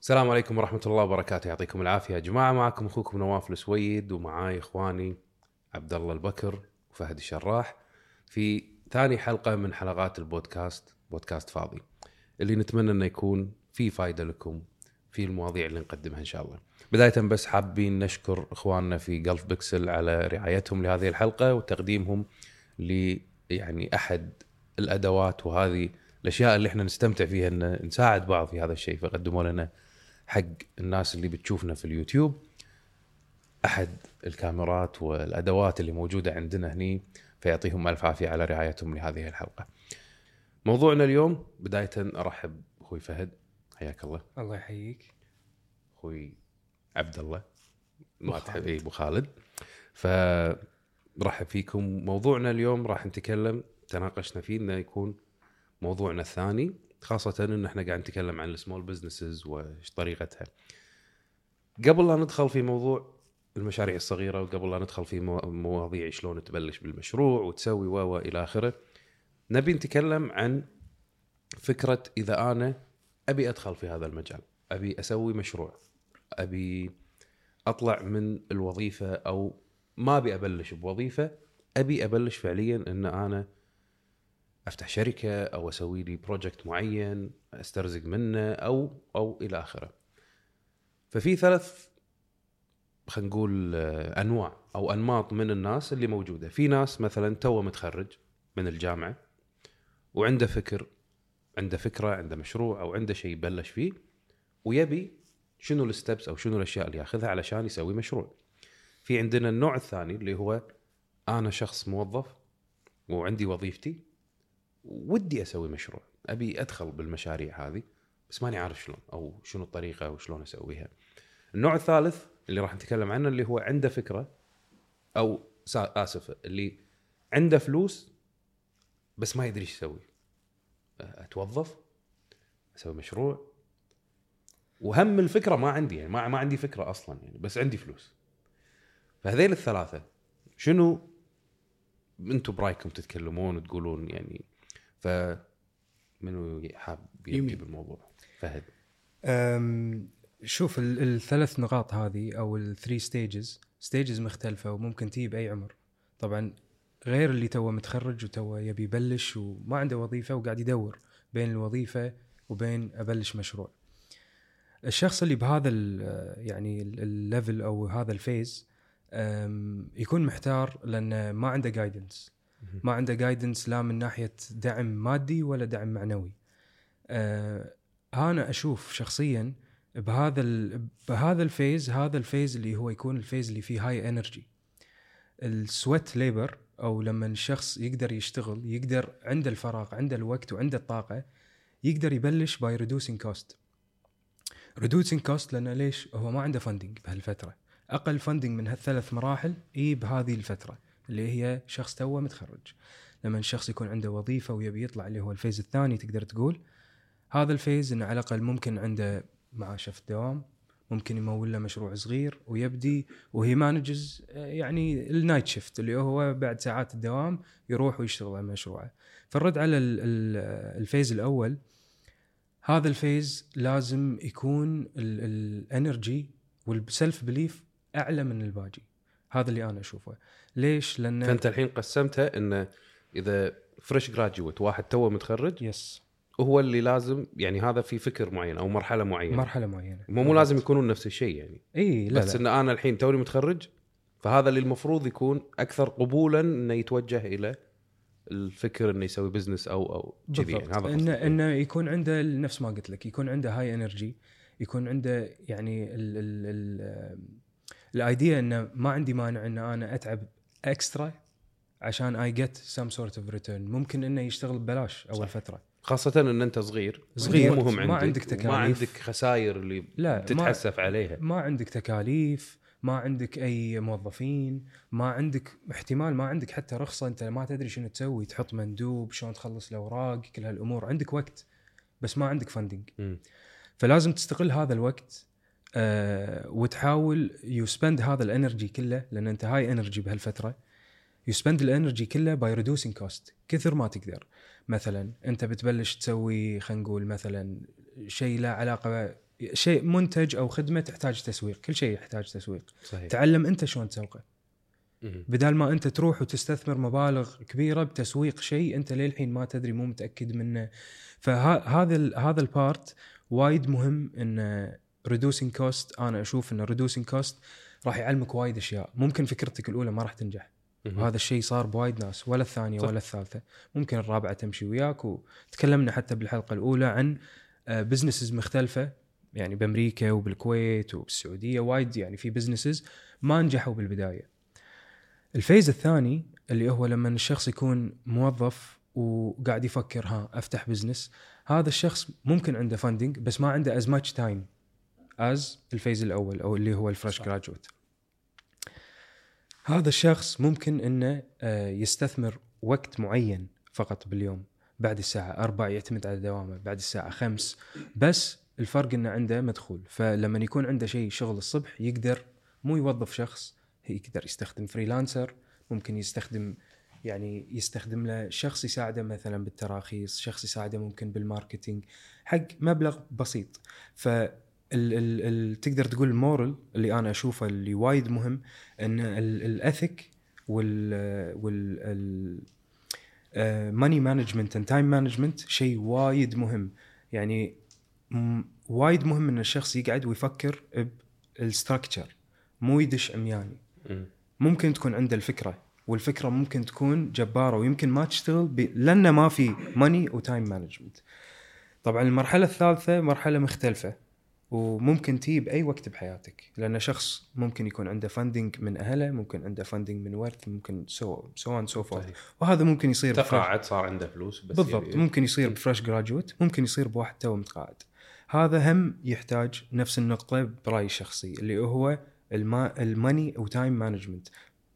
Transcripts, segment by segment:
السلام عليكم ورحمة الله وبركاته. يعطيكم العافية يا جماعة. معكم أخوكم نواف السويد ومعاي إخواني عبد الله البكر وفهد الشراح في ثاني حلقة من حلقات البودكاست بودكاست فاضي اللي نتمنى إنه يكون في فائدة لكم في المواضيع اللي نقدمها إن شاء الله. بداية بس حابين نشكر إخواننا في جلف بيكسل على رعايتهم لهذه الحلقة وتقديمهم ل يعني أحد الأدوات وهذه الأشياء اللي إحنا نستمتع فيها إن نساعد بعض في هذا الشيء فقدموا لنا حق الناس اللي بتشوفنا في اليوتيوب أحد الكاميرات والأدوات اللي موجودة عندنا هني فيعطيهم ألف عافية على رعايتهم لهذه الحلقة. موضوعنا اليوم بداية أرحب أخوي فهد حياك الله. الله يحييك. أخوي عبد الله. ما تحب. اي أبو خالد. فرحب فيكم. موضوعنا اليوم راح نتكلم تناقشنا فيه إنه يكون موضوعنا الثاني خاصة ان إحنا قاعد نتكلم عن السمول بزنسز وإيش طريقتها. قبل لا ندخل في موضوع المشاريع الصغيرة وقبل لا ندخل في مو- مواضيع شلون تبلش بالمشروع وتسوي و و إلى آخره نبي نتكلم عن فكرة إذا أنا أبي أدخل في هذا المجال، أبي أسوي مشروع، أبي أطلع من الوظيفة أو ما أبي أبلش بوظيفة، أبي أبلش فعليا إن أنا أفتح شركة أو أسوي لي project معين أسترزق منه أو أو إلى آخره. ففي ثلاث خلينا نقول آه، أنواع أو أنماط من الناس اللي موجودة، في ناس مثلا تو متخرج من الجامعة وعنده فكر عنده فكرة عنده مشروع أو عنده شيء يبلش فيه ويبي شنو ال steps أو شنو الأشياء اللي ياخذها علشان يسوي مشروع. في عندنا النوع الثاني اللي هو أنا شخص موظف وعندي وظيفتي ودي أسوي مشروع. أبي أدخل بالمشاريع هذه بس ماني عارف شلون أو شنو الطريقة أو شلون أسويها. النوع الثالث اللي راح نتكلم عنه اللي هو عنده فكرة أو آسف اللي عنده فلوس بس ما يدري إيش يسوي. أتوظف أسوي مشروع. وهم الفكرة ما عندي يعني ما, ما عندي فكرة أصلا يعني بس عندي فلوس. فهذيل الثلاثة شنو أنتم برأيكم تتكلمون وتقولون يعني؟ ف منو حاب يمين. بالموضوع؟ فهد. أم شوف ال- الثلاث نقاط هذه أو ال three stages stages مختلفة وممكن تجي بأي عمر. طبعا غير اللي توه متخرج وتوه يبي يبلش وما عنده وظيفة وقاعد يدور بين الوظيفة وبين أبلش مشروع. الشخص اللي بهذا ال- يعني ال- ال level أو هذا ال phase يكون محتار لأنه ما عنده guidance ما عنده guidance لا من ناحية دعم مادي ولا دعم معنوي. آه أنا أشوف شخصيا بهذا. بهذا ال phase هذا ال phase اللي هو يكون ال phase اللي فيه high energy ال sweat labor أو لما الشخص يقدر يشتغل يقدر عنده الفراغ عنده الوقت وعنده الطاقة يقدر يبلش by reducing cost reducing cost لأنه ليش؟ هو ما عنده funding بهالفترة. أقل funding من هالثلاث مراحل إي بهذه الفترة اللي هي شخص توه متخرج. لما الشخص يكون عنده وظيفة ويبي يطلع اللي هو ال phase الثاني تقدر تقول هذا ال phase إنه على الأقل ممكن عنده معاشه في الدوام ممكن يمول له مشروع صغير ويبدي و he manages يعني ال night shift اللي هو بعد ساعات الدوام يروح ويشتغل على مشروعه. فالرد على ال- ال- ال phase الأول هذا ال phase لازم يكون ال energy وال self belief أعلى من الباقي. هذا اللي أنا أشوفه. ليش؟ لأن فأنت الحين قسمتها انه إذا fresh graduate واحد توه متخرج yes هو اللي لازم يعني هذا في فكر معين أو مرحلة معينة. مرحلة معينة. مو مو لازم يكونون نفس الشيء يعني. اي لا بس لا. إن أنا الحين توني متخرج فهذا اللي المفروض يكون أكثر قبولا إنه يتوجه إلى الفكر إنه يسوي business أو أو كذي يعني. هذا انه. إنه يكون عنده نفس ما قلت لك يكون عنده high energy يكون عنده يعني ال ال ال ال idea إنه ما عندي مانع إن أنا أتعب extra عشان I get some sort of return ممكن إنه يشتغل ببلاش أول صح. فترة. خاصة إن أنت صغير. صغير، مهم ما عندك. عندك تكاليف. ما عندك خسائر اللي لا ما, تتحسف عليها. ما عندك تكاليف ما عندك أي موظفين ما عندك احتمال ما عندك حتى رخصة. أنت ما تدري شنو تسوي تحط مندوب شلون تخلص الأوراق كل هالأمور. عندك وقت بس ما عندك funding. فلازم تستغل هذا الوقت آه وتحاول you spend هذا ال energy كله لأن أنت high energy بهالفترة. ي spend ال energy كله by reducing cost كثر ما تقدر. مثلا أنت بتبلش تسوي خلينا نقول مثلا شيء له علاقة شيء منتج أو خدمة تحتاج تسويق. كل شيء يحتاج تسويق. صحيح. تعلم أنت شلون تسوقه. بدال ما أنت تروح وتستثمر مبالغ كبيرة بتسويق شيء أنت للحين ما تدري مو متأكد منه. فهذا ال- هذا ال part وايد مهم إن reducing cost أنا أشوف إن reducing cost راح يعلمك وايد أشياء. ممكن فكرتك الأولى ما راح تنجح. وهذا الشيء صار بوايد ناس ولا الثانية صح. ولا الثالثة. ممكن الرابعة تمشي وياك وتكلمنا حتى بالحلقة الأولى عن businesses مختلفة. يعني بأمريكا وبالكويت وبالسعودية وايد يعني في businesses ما نجحوا بالبداية. ال phase الثاني اللي هو لما الشخص يكون موظف وقاعد يفكر ها أفتح business هذا الشخص ممكن عنده funding بس ما عنده as much time as ال phase الأول أو اللي هو ال fresh. graduate هذا الشخص ممكن إنه آه، يستثمر وقت معين فقط باليوم. بعد الساعة أربع يعتمد على دوامه بعد الساعة خمس. بس الفرق إنه عنده مدخول. فلما يكون عنده شيء شغل الصبح يقدر مو يوظف شخص يقدر يستخدم freelancer. ممكن يستخدم يعني يستخدم له شخص يساعده مثلا بالتراخيص شخص يساعده ممكن بال marketing. حق مبلغ بسيط. ف ال ال ال تقدر تقول ال moral اللي أنا أشوفه اللي وايد مهم إن ال ethic وال وال money management and time management شيء وايد مهم. يعني وايد مهم إن الشخص يقعد ويفكر بال structure مو يدش عمياني. مم. ممكن تكون عنده الفكرة والفكرة ممكن تكون جبارة ويمكن ما تشتغل ب... لأن ما في money و time management طبعا المرحلة الثالثة مرحلة مختلفة. وممكن تجي باي وقت بحياتك لأن شخص ممكن يكون عنده funding من أهله ممكن عنده funding من ورث ممكن so so so forth صحيح. وهذا ممكن يصير تقاعد صار عنده فلوس بس بالضبط يبي- ممكن يصير ب fresh graduate ممكن يصير بواحد تو متقاعد. هذا هم يحتاج نفس النقطة برأيي الشخصي اللي هو الما ال money و time management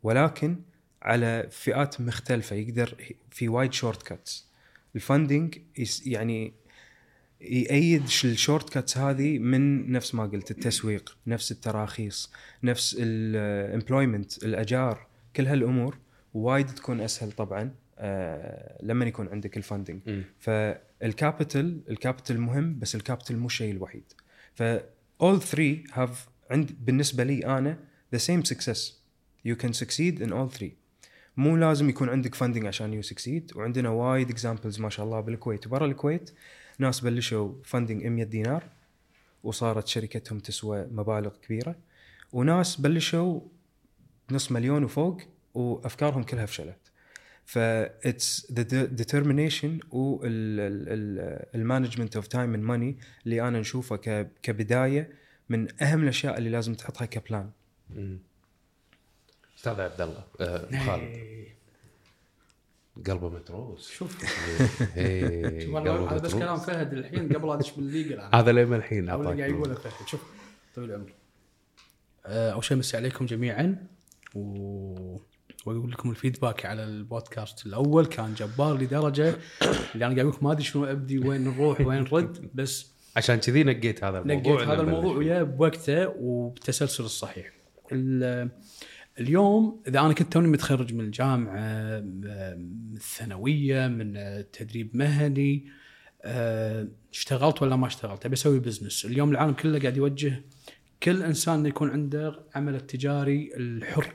ولكن على فئات مختلفة يقدر في وايد short cuts ال funding يعني يأيد ال short cuts هذه من نفس ما قلت التسويق نفس التراخيص نفس ال employment الأجار كل هالأمور وايد تكون أسهل طبعا آه، لما يكون عندك ال funding. فال capital ال capital مهم بس ال capital مو الشيء الوحيد. ف all three have عند بالنسبة لي أنا the same success. You can succeed in all three. مو لازم يكون عندك funding عشان you succeed وعندنا وايد examples ما شاء الله بالكويت. وبرا الكويت ناس بلشوا funding 100 دينار وصارت شركتهم تسوى مبالغ كبيرة وناس بلشوا نص مليون وفوق وأفكارهم كلها فشلت ف it's the determination وال management of time and money اللي أنا نشوفه ك- كبداية من أهم الأشياء اللي لازم تحطها كبلان. أستاذ عبد الله آه خالد إيه. قلبه متروس. شوف. هذا بس. كلام فهد الحين؟ قبل لا ادش بالليجل هذا لما الحين اللي أعطاك قاعد يقوله فهد. شوف طويل العمر. آه، أول شيء مسي عليكم جميعا و... وأقول لكم الفيدباك على البودكاست الأول. كان جبار لدرجة اللي أنا قاعد أقول ما أدري شنو أبدي وين نروح وين نرد بس عشان كذي نقيت هذا الموضوع نقيت هذا الموضوع. وياه بوقته وبالتسلسل الصحيح. ال- اليوم إذا أنا كنت توني متخرج من الجامعة من الثانوية من تدريب مهني آه، اشتغلت ولا ما اشتغلت؟ أبي أسوي بزنس اليوم العالم كله قاعد يوجه كل إنسان إنه يكون عنده عمل التجاري الحر.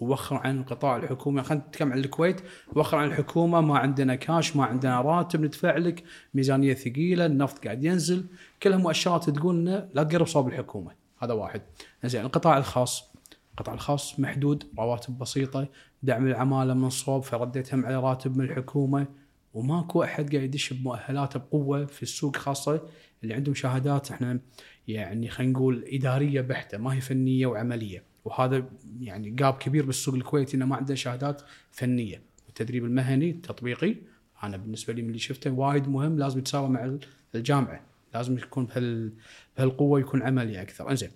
ووخر عن القطاع الحكومي خلينا نتكلم عن الكويت. وخر عن الحكومة. ما عندنا كاش ما عندنا راتب. ندفع لك ميزانية ثقيلة. النفط قاعد ينزل. كلها مؤشرات تقول لنا لا تقرب صوب الحكومة. هذا واحد. زين القطاع الخاص. القطاع الخاص محدود رواتب بسيطة دعم العمالة من صوب فرديت هم على راتب من الحكومة. وماكو أحد قاعد يدش بمؤهلات بقوة في السوق خاصة اللي عندهم شهادات إحنا يعني خلينا نقول إدارية بحتة ما هي فنية وعملية. وهذا يعني جاب كبير بالسوق الكويتي إنه ما عنده شهادات فنية. والتدريب المهني التطبيقي أنا بالنسبة لي من اللي شفته وايد مهم لازم يتساوى مع الجامعة. لازم يكون بهال بهالقوة يكون عملي أكثر. إنزين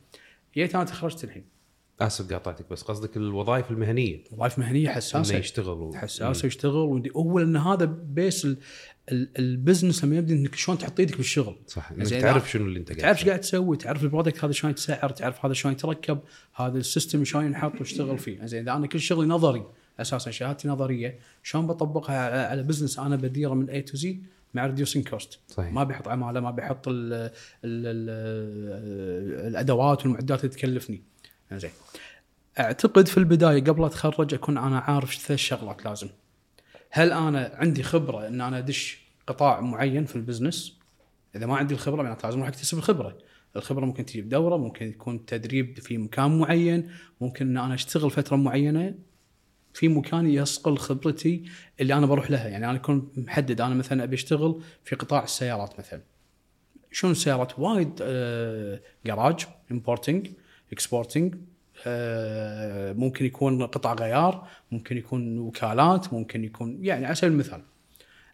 جيت أنا تخرجت الحين؟ آسف قاطعتك بس قصدك الوظائف المهنية. وظائف مهنية انه حساسة. يشتغل و... حساسة يشتغل ودي أول إن هذا base ال- ال- ال business لما يبدأ إنك شلون تحط إيدك بالشغل. صح إنك تعرف شنو اللي أنت قاعد تعرف. قاعد تسوي تعرف ال product هذا شلون يتسعر تعرف هذا شلون يتركب هذا ال system شلون ينحط واشتغل فيه. زين إذا أنا كل شغلي نظري أساسا شهادتي نظرية شلون بطبقها على, على business أنا بديرة من A to Z مع reducing cost صحيح. ما بيحط عمالة ما بيحط ال ال ال الأدوات والمعدات اللي تكلفني. زين. أعتقد في البداية قبل اتخرج أكون أنا عارف ثلاث شغلات لازم. هل أنا عندي خبرة إن أنا أدش قطاع معين في ال business؟ إذا ما عندي الخبرة معناته لازم أروح أكتسب الخبرة. الخبرة ممكن تجي بدورة ممكن يكون تدريب في مكان معين ممكن إن أنا أشتغل فترة معينة في مكان يصقل خبرتي اللي أنا بروح لها. يعني أنا اكون محدد أنا مثلا أبي أشتغل في قطاع السيارات مثلا. شلون السيارات؟ وايد آه garage importing exporting آه ممكن يكون قطع غيار ممكن يكون وكالات ممكن يكون يعني على سبيل المثال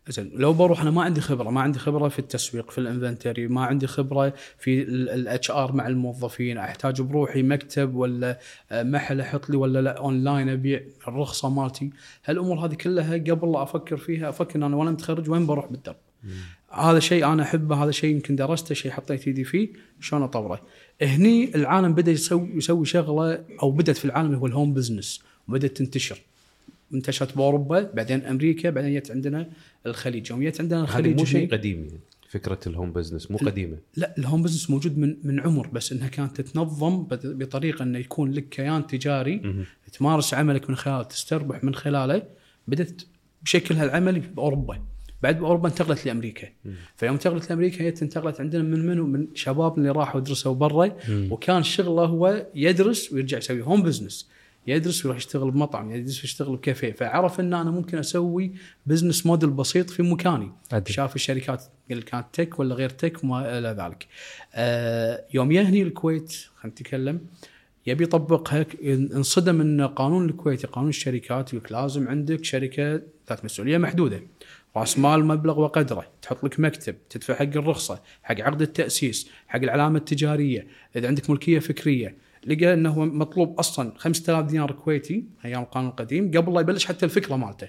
زين لو بروح أنا ما عندي خبرة ما عندي خبرة في التسويق في ال inventory ما عندي خبرة في ال HR مع الموظفين أحتاج بروحي مكتب ولا آه، محل أحط لي ولا لا اونلاين أبيع الرخصة مالتي. هالأمور هذه كلها قبل لا أفكر فيها أفكر إن أنا وأنا متخرج وين بروح بالدرب. هذا شيء أنا أحبه هذا شيء يمكن درسته شيء حطيت ايدي فيه شلون أطوره. هني العالم بدأ يسوي يسوي شغلة أو بدأت في العالم هو ال home business وبدأت تنتشر. انتشرت باوروبا بعدين أمريكا بعدين جت عندنا الخليج. يوم جت عندنا الخليج مو شيء قديم يعني فكرة ال home business مو قديمة. لا ال home business موجود من من عمر بس إنها كانت تتنظم بط- بطريقة إنه يكون لك كيان تجاري. تمارس عملك من خلاله تستربح من خلاله. بدأت بشكلها العملي باوروبا بعد باوروبا انتقلت لأمريكا. فيوم انتقلت لأمريكا هي انتقلت عندنا من منو؟ من شباب اللي راحوا درسوا برا. وكان شغله هو يدرس ويرجع يسوي home business يدرس ويروح يشتغل بمطعم يدرس ويشتغل بكافيه. فعرف إن أنا ممكن أسوي business model بسيط في مكاني. أدري. شاف الشركات اللي كانت tech ولا غير tech وما إلى ذلك. آه يوم يهني الكويت خلينا نتكلم يبي يطبقها انصدم إن قانون الكويتي قانون الشركات يقول لازم عندك شركة ذات مسؤولية محدودة. راس مال مبلغ وقدره تحط لك مكتب تدفع حق الرخصة حق عقد التأسيس حق العلامة التجارية إذا عندك ملكية فكرية. لقى إنه مطلوب أصلا 5000 دينار كويتي أيام القانون القديم قبل لا يبلش حتى الفكرة مالته.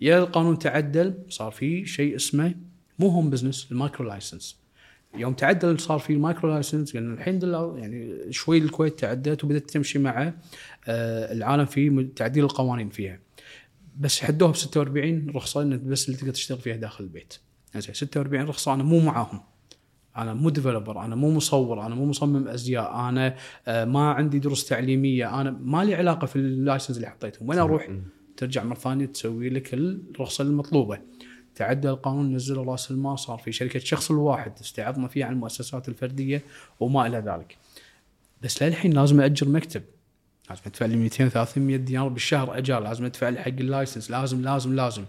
يا القانون تعدل صار في شيء اسمه مو home business ال micro license. يوم تعدل صار في ال micro license قلنا الحين يعني شوي الكويت تعدلت وبدأت تمشي مع آه، العالم في تعديل القوانين فيها. بس حدوها ب 46 رخصه ان بس اللي تقدر تشتغل فيها داخل البيت. زين 46 رخصة أنا مو معاهم. أنا مو developer أنا مو مصور أنا مو مصمم أزياء أنا آه، ما عندي دروس تعليمية أنا ما لي علاقة في ال license اللي حطيتهم. وين أروح؟ ترجع مرة ثانية تسوي لك الرخصة المطلوبة. تعدل القانون نزلوا رأس المال صار في شركة شخص الواحد استعضنا فيها عن المؤسسات الفردية وما إلى ذلك. بس للحين لازم اجر مكتب. لازم ادفع لي 200 300 دينار بالشهر اجار لازم ادفع لي حق ال license لازم لازم لازم.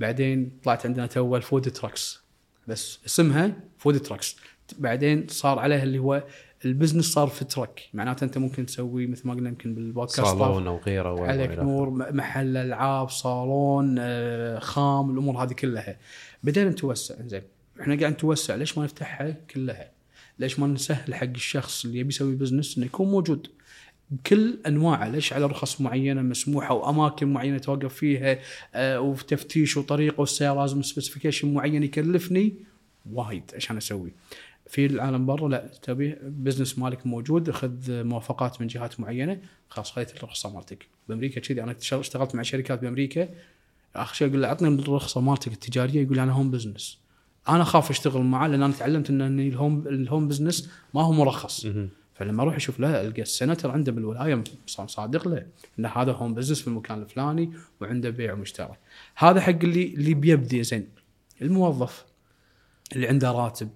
بعدين طلعت عندنا تو ال food trucks. بس اسمها food trucks. بعدين صار عليها اللي هو ال business صار في truck معناته انت ممكن تسوي مثل ما قلنا يمكن بالبودكاست. صالون أو غيرة عليك نور محل ألعاب صالون آه، خام الأمور هذه كلها. بدينا نتوسع. زين إحنا قاعد نتوسع. ليش ما نفتحها كلها؟ ليش ما نسهل حق الشخص اللي يبي يسوي business إنه يكون موجود؟ بكل أنواعه ليش على رخص معينة مسموحة وأماكن معينة توقف فيها آه وتفتيش وطريقة والسيارة لازم specification معين يكلفني؟ وايد عشان أسوي. في العالم برا لا تبي business مالك موجود خذ موافقات من جهات معينة. خلاص خذيت الرخصة مالتك. بأمريكا كذي أنا اشتغل- اشتغلت مع شركات بأمريكا. اخر شيء أقول له عطني الرخصة مالتك التجارية. يقول أنا home business أنا اخاف أشتغل معاه لأن أنا تعلمت إن ال home ال home business ما هو مرخص. فلما أروح أشوف لا ألقى ال center عنده بالولاية صادق له إن هذا home business في المكان الفلاني وعنده بيع ومشترى هذا حق اللي اللي بيبدي زين. الموظف اللي عنده راتب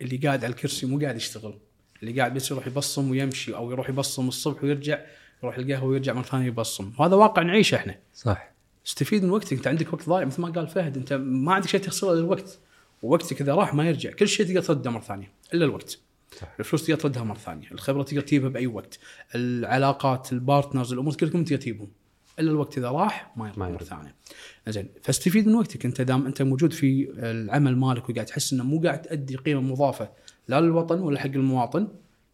اللي قاعد على الكرسي مو قاعد يشتغل اللي قاعد بس يروح يبصم ويمشي أو يروح يبصم الصبح ويرجع يروح القهوه ويرجع مرة ثانية يبصم. وهذا واقع نعيشه إحنا. صح. استفيد من وقتك. أنت عندك وقت ضايع مثل ما قال فهد. أنت ما عندك شيء تخسره إلا الوقت. ووقتك إذا راح ما يرجع. كل شيء تقدر ترده مرة ثانية إلا الوقت. الفلوس تقدر تردها مرة ثانية الخبرة تقدر تجيبها بأي وقت العلاقات البارتنرز الأمور كلكم تقدر تجيبهم إلا الوقت إذا راح ما ما مرة. ثانية. زين فاستفيد من وقتك أنت دام أنت موجود في العمل مالك وقاعد تحس إنه مو قاعد تأدي قيمة مضافة لا للوطن ولا حق المواطن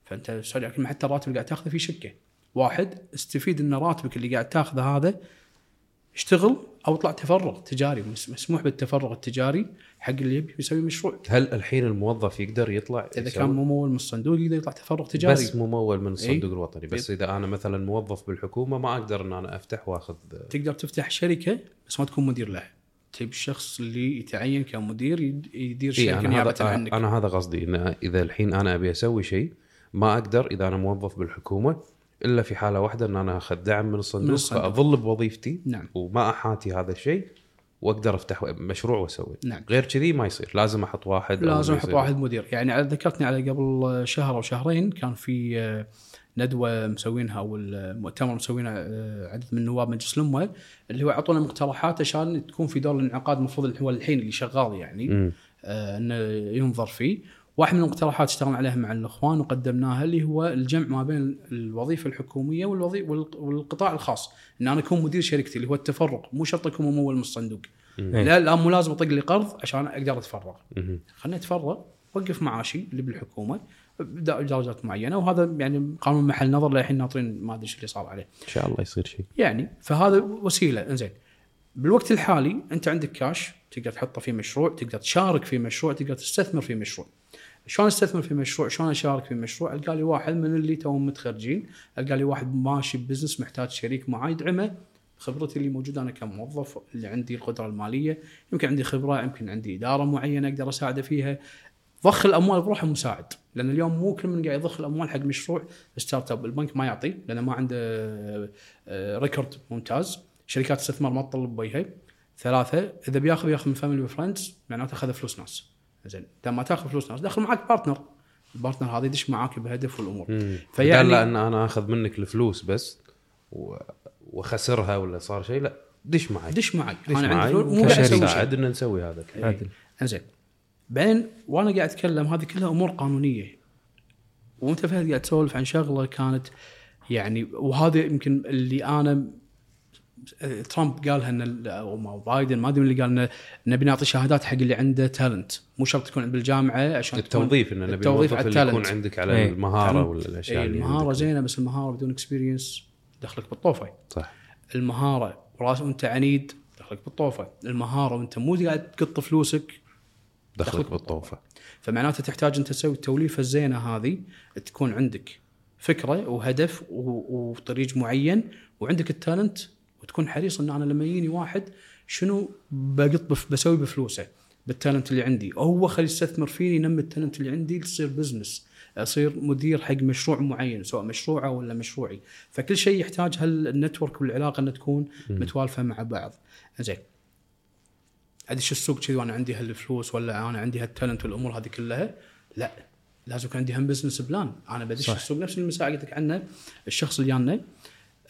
فأنت حتى الراتب اللي قاعد تأخذه في شكه واحد استفيد إن راتبك اللي قاعد تأخذه هذا اشتغل أو اطلع تفرغ تجاري مس- مسموح بالتفرغ التجاري حق اللي يبي يسوي مشروع. هل الحين الموظف يقدر يطلع إذا؟ كان ممول من الصندوق يقدر يطلع تفرغ تجاري. بس ممول من الصندوق إي. الوطني. بس إذا أنا مثلا موظف بالحكومة ما أقدر إن أنا أفتح وأخذ تقدر تفتح شركة بس ما تكون مدير لها. تجيب الشخص اللي يتعين كمدير يد- يدير اي شركة أنا نيابة هذا عنك. أنا هذا قصدي إن إذا الحين أنا أبي أسوي شيء ما أقدر إذا أنا موظف بالحكومة إلا في حالة واحدة إن أنا أخذ دعم من الصندوق, من الصندوق. فأظل بوظيفتي نعم وما أحاتي هذا الشيء وأقدر أفتح مشروع واسوي نعم غير كذي ما يصير لازم أحط واحد لازم أحط. واحد مدير يعني ذكرتني على قبل شهر أو شهرين كان في آه، ندوة مسوينها أو المؤتمر مسوينه آه، عدد من نواب مجلس الأمة اللي هو أعطونا مقترحات عشان تكون في دور الانعقاد المفروض هو الحين اللي شغال يعني. آه، إنه ينظر فيه واحد من المقترحات اشتغلنا عليها مع الإخوان وقدمناها اللي هو الجمع ما بين الوظيفة الحكومية والوظيفه والقطاع الخاص. إن أنا أكون مدير شركتي اللي هو التفرغ مو شرط أكون ممول من الصندوق. لا لا مو لازم أطق لي قرض عشان أقدر أتفرغ. خليني أتفرغ وقف معاشي اللي بالحكومة بدرجات معينة وهذا يعني قانون محل نظر للحين ناطرين ما أدري إيش اللي صار عليه. إن شاء الله يصير شيء. يعني فهذا وسيلة. إنزين بالوقت الحالي أنت عندك كاش تقدر تحطه في مشروع تقدر تشارك في مشروع تقدر تستثمر في مشروع. شلون استثمر في مشروع؟ شلون أشارك في مشروع؟ ألقى لي واحد من اللي توهم متخرجين ألقى لي واحد ماشي business محتاج شريك معاه يدعمه. خبرتي اللي موجودة أنا كموظف اللي عندي القدرة المالية يمكن عندي خبرة يمكن عندي إدارة معينة أقدر أساعده فيها. ضخ الأموال بروحه مساعد لأن اليوم مو كل من قاعد يضخ الأموال حق مشروع startup. البنك ما يعطي لأنه ما عنده آه، record ممتاز. شركات الاستثمار ما تطلب بيها. ثلاثة إذا بياخذ ياخذ من family و friends معناته أخذ فلوس ناس. زين. انت ما تاخذ فلوس ناس دخل معك partner ال partner هذا يدش معاك بهدف والأمور. فيعني فيعني لا ان أنا أخذ منك الفلوس بس و... واخسرها ولا صار شيء؟ لا دش معي. دش معي. دش أنا عندي معي فلوس مو قاعد ان نسوي هذا إيه. عدل إنزين. بعدين وأنا قاعد أتكلم هذه كلها أمور قانونية. وانت فهد قاعد تسولف عن شغلة كانت يعني وهذا يمكن اللي أنا ترامب قالها ان ال- أو ما بايدن ما أدري من اللي قال انه نبي نعطي شهادات حق اللي عنده talent مو شرط تكون بالجامعة عشان التوظيف ان نبي التوظيف على اللي يكون. عندك على إيه. المهارة. ولا الاشياء اي اللي المهارة. زينة بس المهارة بدون experience دخلك بالطوفة صح المهارة رأس وأنت عنيد دخلك بالطوفة المهارة وأنت مو قاعد تقط فلوسك دخلك دخلك بالطوفة فمعناته تحتاج أنت تسوي التوليفة الزينة هذه تكون عندك فكرة وهدف وطريق معين وعندك ال talent وتكون حريص ان أنا لما يجيني واحد شنو بقط بسوي بفلوسه بال talent اللي عندي. هو خلي يستثمر فيني ينمي ال talent اللي عندي تصير business اصير مدير حق مشروع معين سواء مشروعه ولا مشروعي. فكل شيء يحتاج هال network والعلاقة إنها تكون متوالفة مع بعض. زين. ادش السوق كذي وأنا عندي هالفلوس ولا أنا عندي هال talent والأمور هذه كلها؟ لا. لازم يكون عندي هم business plan أنا بدش. السوق. نفس ما قلت لك عنه الشخص اللي جانا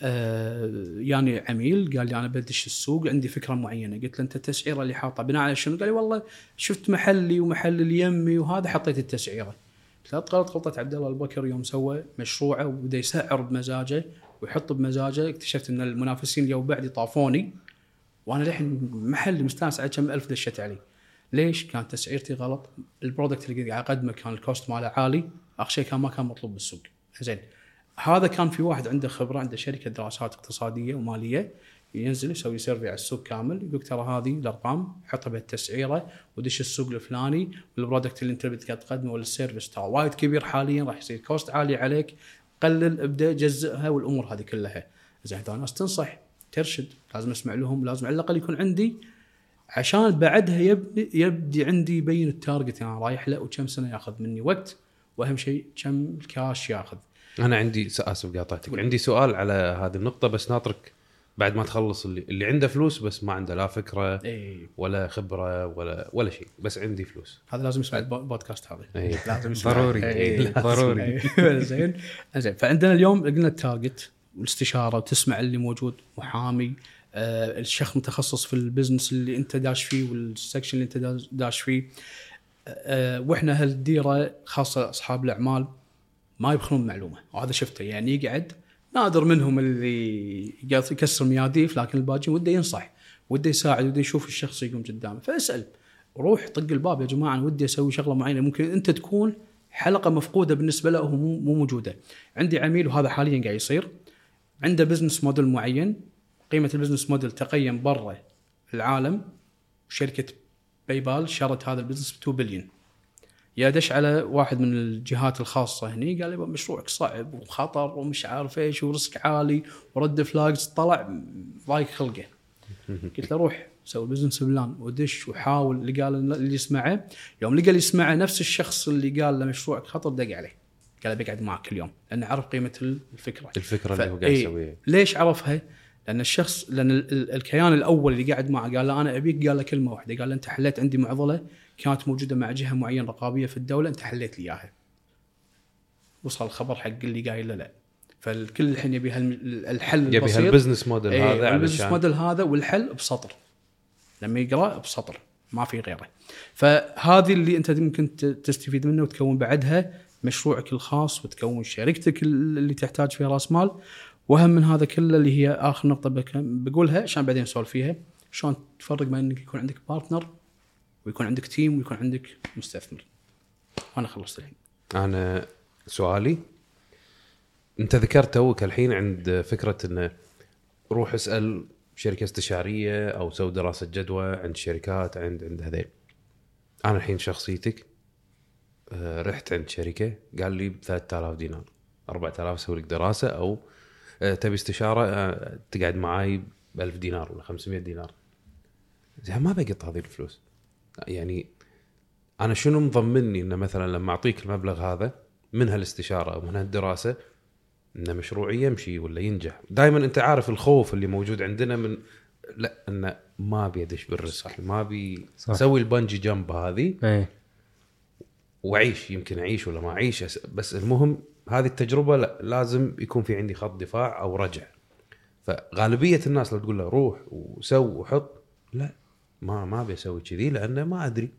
آه يعني عميل قال لي أنا بدش السوق عندي فكرة معينة. قلت له أنت التسعيرة اللي حاطه بناء على شنو؟ قال لي والله شفت محلي ومحل اللي يمي وهذا حطيت التسعيرة. قلت له غلط غلطة عبد الله البكر يوم سوى مشروعه وبدا يسعر بمزاجه ويحط بمزاجه. اكتشفت أن المنافسين اللي بعدي طافوني وأنا للحين محل مستانس على كم ألف دشت علي. ليش؟ كانت تسعيرتي غلط. ال product اللي قاعد أقدمه كان ال cost ماله عالي. اخر شيء كان ما كان مطلوب بالسوق. زين. هذا كان في واحد عنده خبرة عنده شركة دراسات اقتصادية ومالية ينزل يسوي survey على السوق كامل يقول ترى هذه الأرقام حطها بالتسعيرة ودش السوق الفلاني وال product اللي انت تقدمه ولا ال service ترى وايد كبير حاليا راح يصير cost عالي عليك قلل ابدأ جزئها والأمور هذه كلها. زين هذول تنصح ترشد لازم أسمع لهم لازم على الأقل يكون عندي عشان بعدها يبدي يبدي عندي يبين ال target أنا رايح له وكم سنة ياخذ مني وقت وأهم شيء كم الكاش ياخذ. أنا عندي س- آسف قاطعتك. عندي سؤال على هذه النقطة بس ناطرك بعد ما تخلص اللي, اللي عنده فلوس بس ما عنده لا فكرة اي ولا خبرة ولا ولا شيء بس عندي فلوس. هذا لازم يسمع البو- البودكاست هذا. إي. لازم يسمع. ضروري. إي. ضروري. إي. زين. زين. فعندنا اليوم قلنا ال target والاستشارة وتسمع اللي موجود محامي آه الشيخ متخصص في ال business اللي أنت داش فيه وال section اللي أنت داش- داش فيه. آه وإحنا هالديرة خاصة أصحاب الأعمال ما يبخلون معلومة. وهذا شفته. يعني يقعد نادر منهم اللي يكسر مياديف لكن الباقيين وده ينصح. وده يساعد وده يشوف الشخص يقوم قدامه. فاسأل. روح طق الباب يا جماعة. أنا ودي أسوي شغلة معينة. ممكن أنت تكون حلقة مفقودة بالنسبة له مو مو موجودة. عندي عميل وهذا حاليا قاعد يصير. عنده business model معين. قيمة ال business model تقيم برا العالم. شركة PayPal شرت هذا ال business ب 2 بليون يا دش على واحد من الجهات الخاصة هني قال لي مشروعك صعب وخطر ومش عارف إيش و risk عالي و red flags طلع ضايق خلقه قلت له روح سوي business plan ودش وحاول اللي قال اللي يسمعه يوم لقى اللي يسمعه نفس الشخص اللي قال له مشروعك خطر دق عليه قال بقعد معك اليوم لأنه عرف قيمة الفكرة الفكرة ف- اللي هو قاعد إيه. يسويها ليش عرفها؟ لأن الشخص لأن ال- ال- الكيان الأول اللي قاعد معه قال له أنا أبيك قال له كلمة واحدة قال له أنت حليت عندي معضلة كانت موجودة مع جهة معينة رقابية في الدولة انت حليت لي إياها. وصل الخبر حق اللي قايل له لا. فالكل الحين يبي الحل يبي البسيط. هال business model إيه، هذا ال business model هذا والحل بسطر. لما يقرأ بسطر ما في غيره. فهذه اللي انت ممكن تستفيد منه وتكون بعدها مشروعك الخاص وتكون شركتك اللي تحتاج فيها راس مال. واهم من هذا كله اللي هي آخر نقطة بقولها عشان بعدين نسولف فيها. شلون تفرق بين إنك يكون عندك partner ويكون عندك team ويكون عندك مستثمر. وأنا خلصت الحين. أنا سؤالي أنت ذكرت توك الحين عند فكرة انه روح اسأل شركة استشارية أو سوي دراسة جدوى عند شركات عند عند هذيل. أنا الحين شخصيتك آه، رحت عند شركة قال لي ب 3000 دينار. 4000 أسوي لك دراسة أو آه، تبي استشارة آه، تقعد معاي ب 1000 دينار ولا 500 دينار. زين ما بقط هذه الفلوس. يعني أنا شنو مضمني إنه مثلا لما أعطيك المبلغ هذا من هالاستشارة أو من هالدراسة ان مشروعي يمشي ولا ينجح؟ دائما أنت عارف الخوف اللي موجود عندنا من لا إنه ما أبي أدش بالريسك ما أبي. أسوي البنجي جمب هذه إيه. وأعيش يمكن أعيش ولا ما أعيش بس المهم هذه التجربة لا لازم يكون في عندي خط دفاع أو رجع. فغالبية الناس لو تقول له روح وسو وحط لا. ما ما أبي أسوي كذي لأنه ما أدري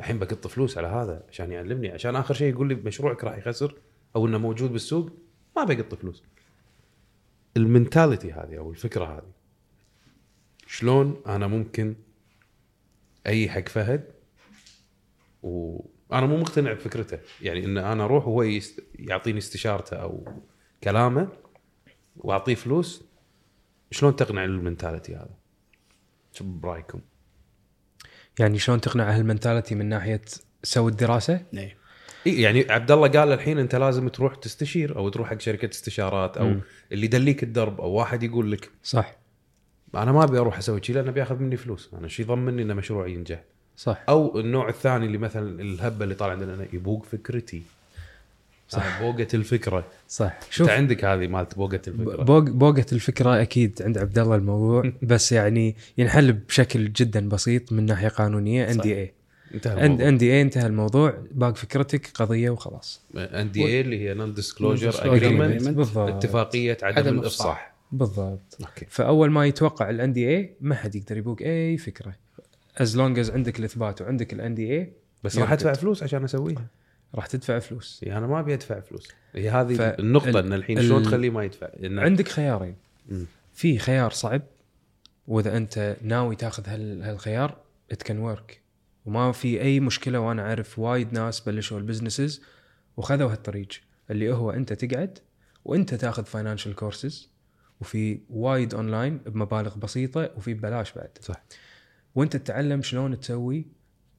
الحين بقط فلوس على هذا عشان يعلمني عشان آخر شيء يقول لي مشروعك راح يخسر أو إنه موجود بالسوق ما بقط فلوس ال mentality هذه أو الفكرة هذه شلون أنا ممكن أي حق فهد وأنا مو مقتنع بفكرته يعني إن أنا أروح وهو. يعطيني استشارته أو كلامه وأعطيه فلوس شلون تقنع ال mentality هذا؟ شو برأيكم؟ يعني شلون تقنع هال mentality من ناحية سوي الدراسة؟ إيه. إيه يعني عبد الله قال الحين أنت لازم تروح تستشير أو تروح حق شركة استشارات أو مم. اللي يدليك الدرب أو واحد يقول لك صح. أنا ما أبي أروح أسوي شيء لأنه بياخذ مني فلوس. أنا شو يضمني ان مشروعي ينجح. صح. أو النوع الثاني اللي مثلا الهبة اللي طالع عندنا يبوق فكرتي. صح. بوقة الفكرة. صح. شوف انت عندك هذه مالت بوقة الفكرة. بوق بوقة الفكرة أكيد عند عبد الله الموضوع بس يعني ينحل بشكل جدا بسيط من ناحية قانونية ان. دي اي انتهى NDA انتهى الموضوع باق فكرتك قضية وخلاص. NDA اللي هي non-disclosure agreement اتفاقية عدم عدم الافصاح بالضبط. okay. فأول ما يتوقع ال NDA ما حد يقدر يبوق أي فكرة. as long as عندك الإثبات وعندك ال NDA بس راح أدفع فلوس عشان أسويها. راح تدفع فلوس. يعني أنا ما أبي أدفع فلوس. هي هذه ف- النقطة ال- إن الحين ال- شلون تخليه ما يدفع؟ إن عندك خيارين. مم. في خيار صعب وإذا أنت ناوي تاخذ هال- هالخيار it can work وما في أي مشكلة وأنا أعرف وايد ناس بلشوا ال businesses وخذوا هالطريق. اللي هو أنت تقعد وأنت تاخذ financial courses وفي وايد اونلاين بمبالغ بسيطة وفي ببلاش بعد. صح. وأنت تتعلم شلون تسوي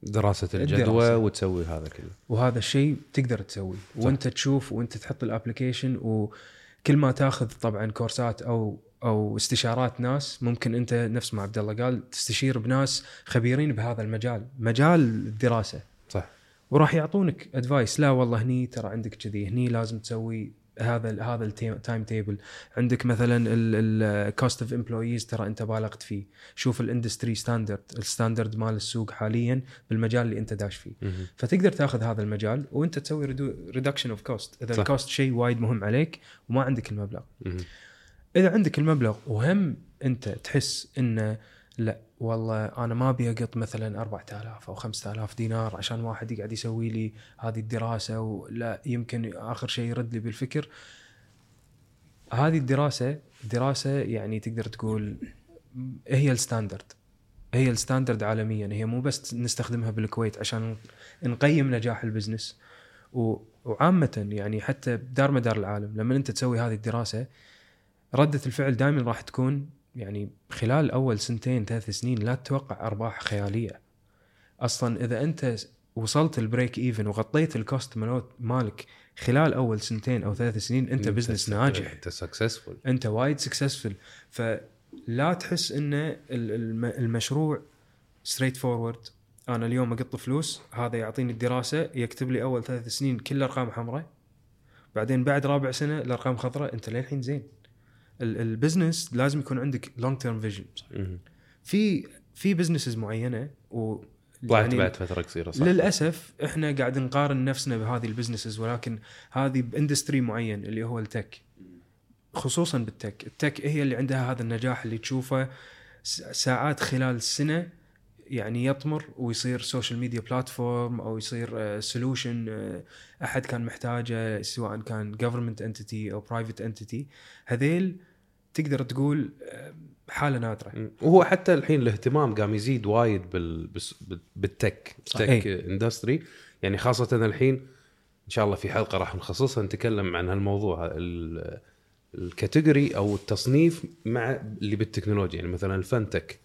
دراسة الجدوى الدراسة. وتسوي هذا كله. وهذا الشيء تقدر تسويه. وانت تشوف وانت تحط ال application وكل ما تاخذ طبعا courseات أو أو استشارات ناس ممكن أنت نفس ما عبد الله قال تستشير بناس خبيرين بهذا المجال مجال الدراسة. صح. وراح يعطونك advice لا والله هني ترى عندك كذي هني لازم تسوي هذا ال هذا ال timetable عندك مثلا ال cost of employees ترى أنت بالغت فيه شوف ال industry standard ال standard مال السوق حاليا بالمجال اللي أنت داش فيه. فتقدر تاخذ هذا المجال وأنت تسوي reduction of cost إذا. ال cost شيء وايد مهم عليك وما عندك المبلغ. إذا عندك المبلغ وهم أنت تحس إنه لا والله أنا ما أبي أقط مثلا 4000 أو 5000 دينار عشان واحد يقعد يسوي لي هذه الدراسة ولا يمكن آخر شيء يرد لي بالفكر. هذه الدراسة دراسة يعني تقدر تقول هي ال standard هي ال standard عالميا هي مو بس نستخدمها بالكويت عشان نقيم نجاح ال business. وعامة يعني حتى بدار مدار العالم لما أنت تسوي هذه الدراسة ردة الفعل دائما راح تكون يعني خلال أول سنتين ثلاث سنين لا تتوقع أرباح خيالية. أصلا إذا أنت وصلت ال break even وغطيت ال cost مالك خلال أول سنتين أو ثلاث سنين أنت business ناجح. أنت successful أنت وايد successful فلا تحس إن ال- الم- المشروع straightforward أنا اليوم أقط فلوس هذا يعطيني الدراسة يكتب لي أول ثلاث سنين كل أرقام حمراء. بعدين بعد رابع سنة الأرقام خضراء أنت للحين زين. ال business لازم يكون عندك long term vision في في businesses معينة و طلعت يعني بعد فترة قصيرة صح. للأسف إحنا قاعد نقارن نفسنا بهذه ال businesses ولكن هذه ب industry معين اللي هو ال tech خصوصا بال tech ال tech هي اللي عندها هذا النجاح اللي تشوفه ساعات خلال السنة يعني يطمر ويصير social media platform أو يصير solution أحد كان محتاجه سواء كان government entity أو private entity هذيل تقدر تقول آه، حالة نادرة. وهو حتى الحين الاهتمام قام يزيد وايد بال... بال tech صح. tech إيه. industry يعني خاصة الحين إن شاء الله في حلقة راح نخصصها نتكلم عن هالموضوع ال- ال category أو التصنيف مع اللي بالتكنولوجيا يعني مثلا ال fintech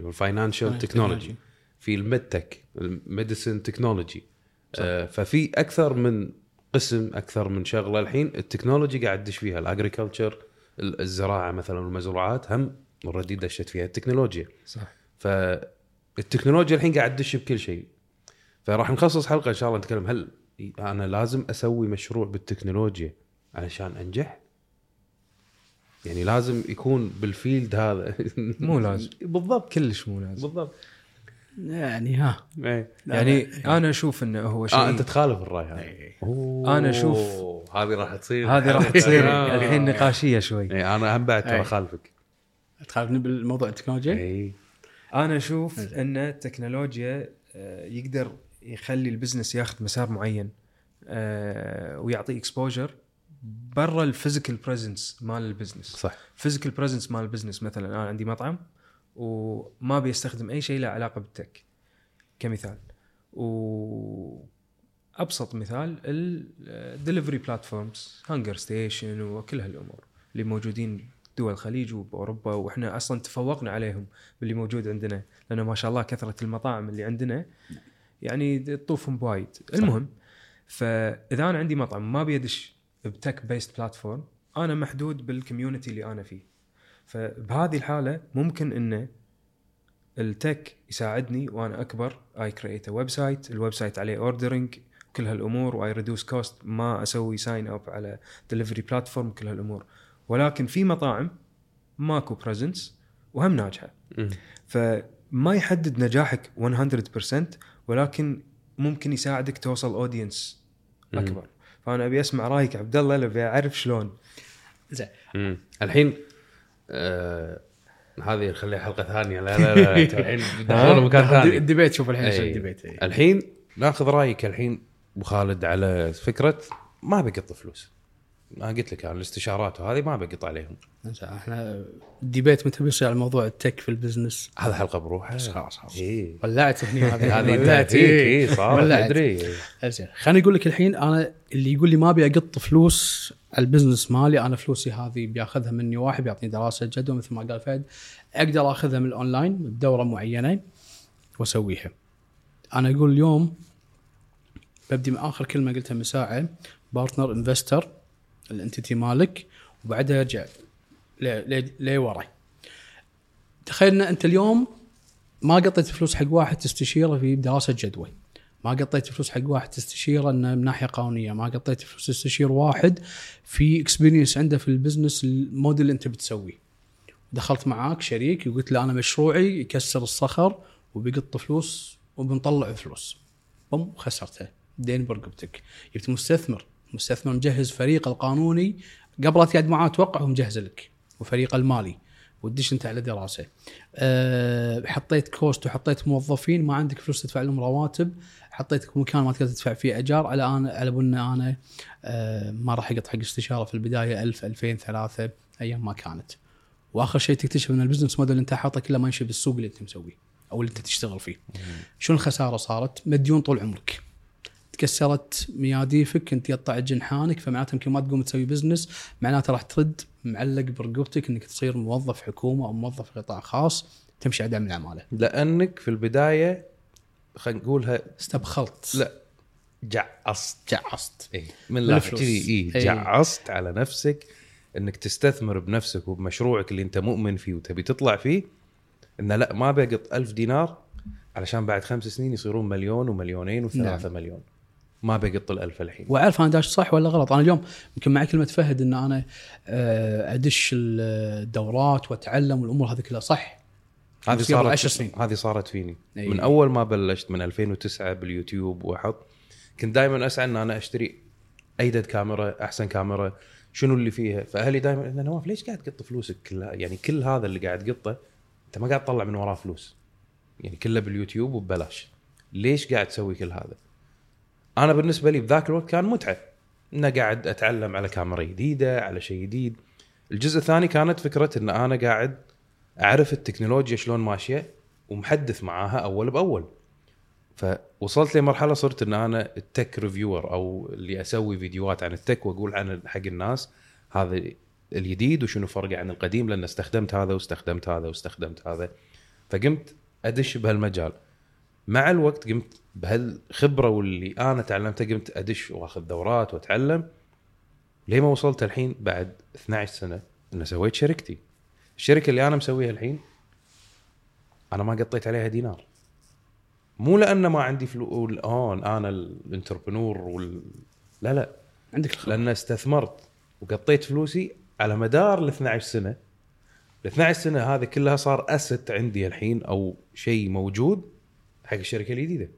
ال financial technology في ال medtech ال medicine technology ففي أكثر من قسم أكثر من شغلة الحين ال technology قاعد تدش فيها. ال agriculture الزراعة مثلا والمزروعات هم already دشت فيها التكنولوجيا. صح. فالتكنولوجيا الحين قاعد تدش بكل شيء. فراح نخصص حلقة إن شاء الله نتكلم هل أنا لازم أسوي مشروع بالتكنولوجيا علشان أنجح؟ يعني لازم يكون بالفيلد هذا مو لازم. بالضبط كلش مو لازم بالضبط يعني ها إيه. لا، يعني لا. أنا أشوف إنه هو شيء آه أنت تخالف الرأي هذا إيه. أوه. أنا أشوف- هذه راح تصير هذه راح تصير آه. الحين نقاشية شوي إيه، أنا هم بعد ترى إيه. خالفك تخالفني بالموضوع التكنولوجيا اي أنا أشوف إن التكنولوجيا آه، يقدر يخلي ال business ياخذ مسار معين آه، ويعطي exposure برا ال physical presence مال ال business صح. physical presence مال ال business مثلا أنا عندي مطعم وما بيستخدم أي شيء له علاقة بال tech كمثال. و ابسط مثال ال delivery platforms هانجر ستيشن وكل هالأمور اللي موجودين دول الخليج وبأوروبا وإحنا أصلا تفوقنا عليهم باللي موجود عندنا لأنه ما شاء الله كثرة المطاعم اللي عندنا يعني تطوفهم بوايد المهم فإذا أنا عندي مطعم ما بيدش ب tech based platform أنا محدود بال community اللي أنا فيه. فبهذه الحالة ممكن إنه ال tech يساعدني وأنا أكبر I create website ال website عليه ordering كل هالأمور و I reduce cost ما أسوي sign up على delivery platform كل هالأمور. ولكن في مطاعم ماكو presence وهم ناجحة. فما يحدد نجاحك 100% ولكن ممكن يساعدك توصل audience أكبر. فأنا أبي أسمع رأيك عبد الله أبي أعرف شلون زين. الحين آه هذه نخليها حلقة ثانية لا لا لا الحين دخلنا مكان ثاني ال debate شوف الحين. يصير ال debate. الحين ناخذ رأيك الحين أبو خالد على فكرة ما بقط فلوس ما قلت لك أنا الاستشارات وهذه ما بقط عليهم. إحنا ال debate متى بيصير على موضوع ال tech في ال business؟ هذا حلقة بروحها. خلاص خلاص. اي ولعت هني هذه. هذه ولعت. اي صار. ولعت. أدري. زين. خليني أقول لك الحين أنا اللي يقول لي ما ابي اقط فلوس على ال business مالي أنا فلوسي هذه بياخذها مني واحد بيعطيني دراسة جدوى مثل ما قال فهد. أقدر آخذها من الأونلاين بدورة معينة وأسويها. أنا أقول اليوم ببدي من آخر كلمة قلتها من ساعة partner investor ال entity مالك وبعدها ارجع لورا. تخيل إن أنت اليوم ما قطيت فلوس حق واحد تستشيره في دراسة جدوى. ما قطيت فلوس حق واحد تستشيره إنه من ناحية قانونية، ما قطيت فلوس تستشير واحد في experience عنده في ال business ال model اللي أنت بتسويه. دخلت معاك شريك وقلت له أنا مشروعي يكسر الصخر وبيقط فلوس وبنطلع فلوس. بوم خسرته دين برقبتك. جبت مستثمر، مستثمر مجهز فريق القانوني قبل لا تقعد معاه توقع هو مجهز لك وفريق المالي وتدش أنت على دراسه. أه حطيت كوست وحطيت موظفين ما عندك فلوس تدفع لهم رواتب حطيتك مكان ما تقدر تدفع فيه أجار على أنا على بن أنا أه ما راح اقط حق استشارة في البداية 1000 2000 3 أيام ما كانت. وآخر شيء تكتشف أن ال business model اللي أنت حاطه كله ما يمشي بالسوق اللي أنت مسويه أو اللي أنت تشتغل فيه. شنو الخسارة صارت؟ مديون طول عمرك. تكسرت مياديفك انت قطعت جنحانك فمعناته يمكن ما تقوم تسوي business معناته راح ترد معلق برقبتك إنك تصير موظف حكومة أو موظف قطاع خاص تمشي على دعم العمالة لأنك في البداية خلينا نقولها استبخلت لا جعصت جعصت اي من. كذي اي إي. جعصت على نفسك إنك تستثمر بنفسك وبمشروعك اللي أنت مؤمن فيه وتبي تطلع فيه انه لا ما بقط ألف دينار علشان بعد خمس سنين يصيرون مليون ومليونين وثلاثة نعم. مليون ما بقط الألف الحين. وأعرف أنا داش صح ولا غلط. أنا اليوم يمكن مع كلمة فهد إن أنا آه، أدش الدورات وأتعلم والأمور هذه كلها. صح؟ هذه صارت عشر سنين. هذه صارت فيني. إي. من أول ما بلشت من 2009 باليوتيوب واحط كنت دائما اسعى إن أنا أشتري أيدد كاميرا أحسن كاميرا شنو اللي فيها؟ فأهلي دائما إن نواف ليش قاعد تقط فلوسك كلها؟ يعني كل هذا اللي قاعد تقطه أنت ما قاعد تطلع من وراه فلوس. يعني كله باليوتيوب وببلاش. ليش قاعد تسوي كل هذا؟ أنا بالنسبة لي بذاك الوقت كان متعه إنه قاعد أتعلم على كاميرا جديدة على شيء جديد. الجزء الثاني كانت فكرة إن أنا قاعد أعرف التكنولوجيا شلون ماشية ومحدث معاها أول بأول. فوصلت لمرحلة صرت إن أنا التك ريفيور أو اللي أسوي فيديوهات عن التك وأقول عن حق الناس هذا الجديد وشنو فرقه عن القديم لأن استخدمت هذا واستخدمت هذا واستخدمت هذا. فقمت أدش بهالمجال. مع الوقت قمت بهالخبرة واللي أنا تعلمتها قمت أدش وأخذ دورات وأتعلم ليه ما وصلت الحين بعد 12 سنة ان سويت شركتي. الشركة اللي أنا مسويها الحين أنا ما قطيت عليها دينار. مو لأن ما عندي فلوس الان أنا ال entrepreneur وال... لا لا. عندك الخبرة. لأن استثمرت وقطيت فلوسي على مدار ال 12 سنة. ال 12 سنة هذه كلها صار asset عندي الحين أو شيء موجود حق الشركة الجديدة.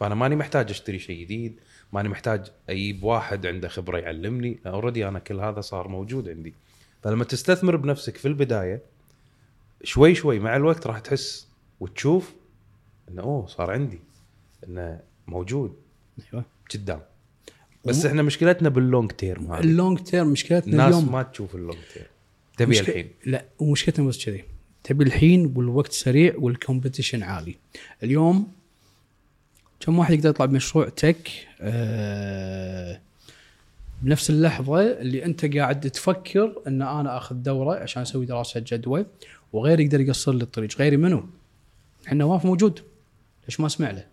فأنا ماني محتاج أشتري شيء جديد ماني محتاج أجيب واحد عنده خبرة يعلمني. already أنا كل هذا صار موجود عندي. فلما تستثمر بنفسك في البداية شوي شوي مع الوقت راح تحس وتشوف إنه أوه صار عندي إنه موجود أيوه. قدام. بس إحنا مشكلتنا بال long term هذه. ال long term مشكلتنا الناس اليوم ما تشوف ال long term. تبي مشك- الحين. لا ومشكلتنا بس كذي. تبي الحين والوقت سريع وال competition عالي اليوم كم واحد يقدر يطلع بمشروع tech آه بنفس اللحظة اللي أنت قاعد تفكر إن أنا آخذ دورة عشان أسوي دراسة جدوى وغيري يقدر يقصر لي الطريق غيري منو؟ إحنا نواف موجود ليش ما أسمع له؟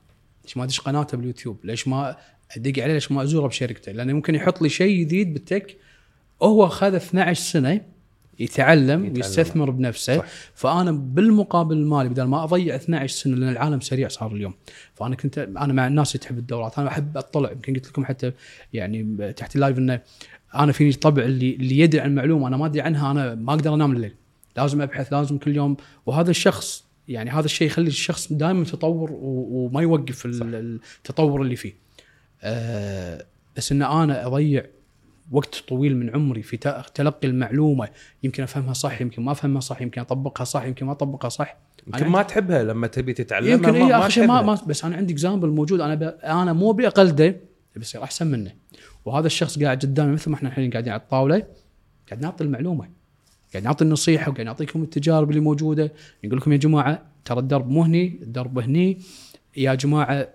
ليش ما أدش قناته باليوتيوب؟ ليش ما أدق عليه؟ ليش ما أزوره بشركته؟ لأنه ممكن يحط لي شيء جديد بالتك هو خذ 12 سنة يتعلم, يتعلم. ويستثمر بنفسه. صح. فأنا بالمقابل المالي بدل ما أضيع 12 سنة لأن العالم سريع صار اليوم. فأنا كنت أنا مع الناس اللي تحب الدورات. أنا أحب أطلع يمكن قلت لكم حتى يعني تحت اللايف إنه أنا فيني طبع اللي اللي يدري عن معلومه أنا ما أدري عنها أنا ما أقدر أنام الليل. لازم أبحث لازم كل يوم. وهذا الشخص يعني هذا الشيء يخلي الشخص دائما متطور وما يوقف ال- التطور اللي فيه. أه بس إن أنا أضيع وقت طويل من عمري في تلقي المعلومة. يمكن أفهمها صح يمكن ما أفهمها صح يمكن أطبقها صح يمكن ما أطبقها صح. يمكن ما تحبها لما تبي تتعلمها يمكن ما, اي ما ما, بس أنا عندي example موجود. أنا ب... أنا مو ابي اقلده بصير أحسن منه. وهذا الشخص قاعد قدامي مثل ما إحنا الحين قاعدين على الطاولة قاعد نعطي المعلومة قاعد نعطي النصيحة وقاعد نعطيكم التجارب اللي موجودة. نقول لكم يا جماعة ترى الدرب مو هني الدرب هني. يا جماعة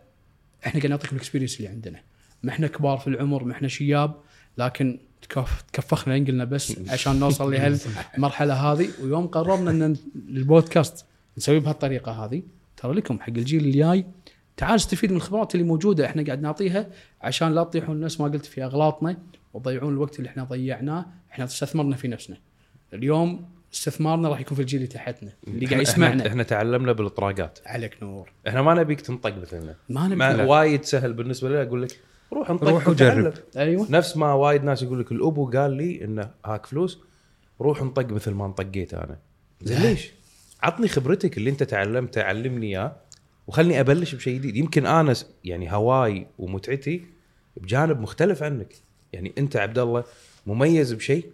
إحنا قاعد نعطيكم ال experience اللي عندنا. ما إحنا كبار في العمر ما إحنا شياب. لكن تكف تكفخنا ينقلنا بس عشان نوصل لهالمرحله هذه ويوم قررنا إن البودكاست نسويه بهالطريقة هذه. ترى لكم حق الجيل الجاي تعال استفيد من الخبرات اللي موجودة إحنا قاعد نعطيها عشان لا تطيحون الناس ما قلت في أغلاطنا وتضيعون الوقت اللي إحنا ضيعناه إحنا استثمرنا في نفسنا. اليوم استثمارنا راح يكون في الجيل اللي تحتنا اللي قاعد يسمعنا. إحنا تعلمنا بالاطراقات عليك نور. إحنا ما نبيك تنطق مثلنا. ما ما نبي وايد سهل بالنسبة لي أقول لك روح انطق روح. وجرب. أيوه. نفس ما وايد ناس يقول لك الأبو قال لي انه هاك فلوس روح انطق مثل ما انطقيت أنا. زين ليش؟ عطني خبرتك اللي أنت تعلمته علمني إياه وخلني أبلش بشيء جديد. يمكن أنا يعني هواي ومتعتي بجانب مختلف عنك. يعني أنت عبد الله مميز بشيء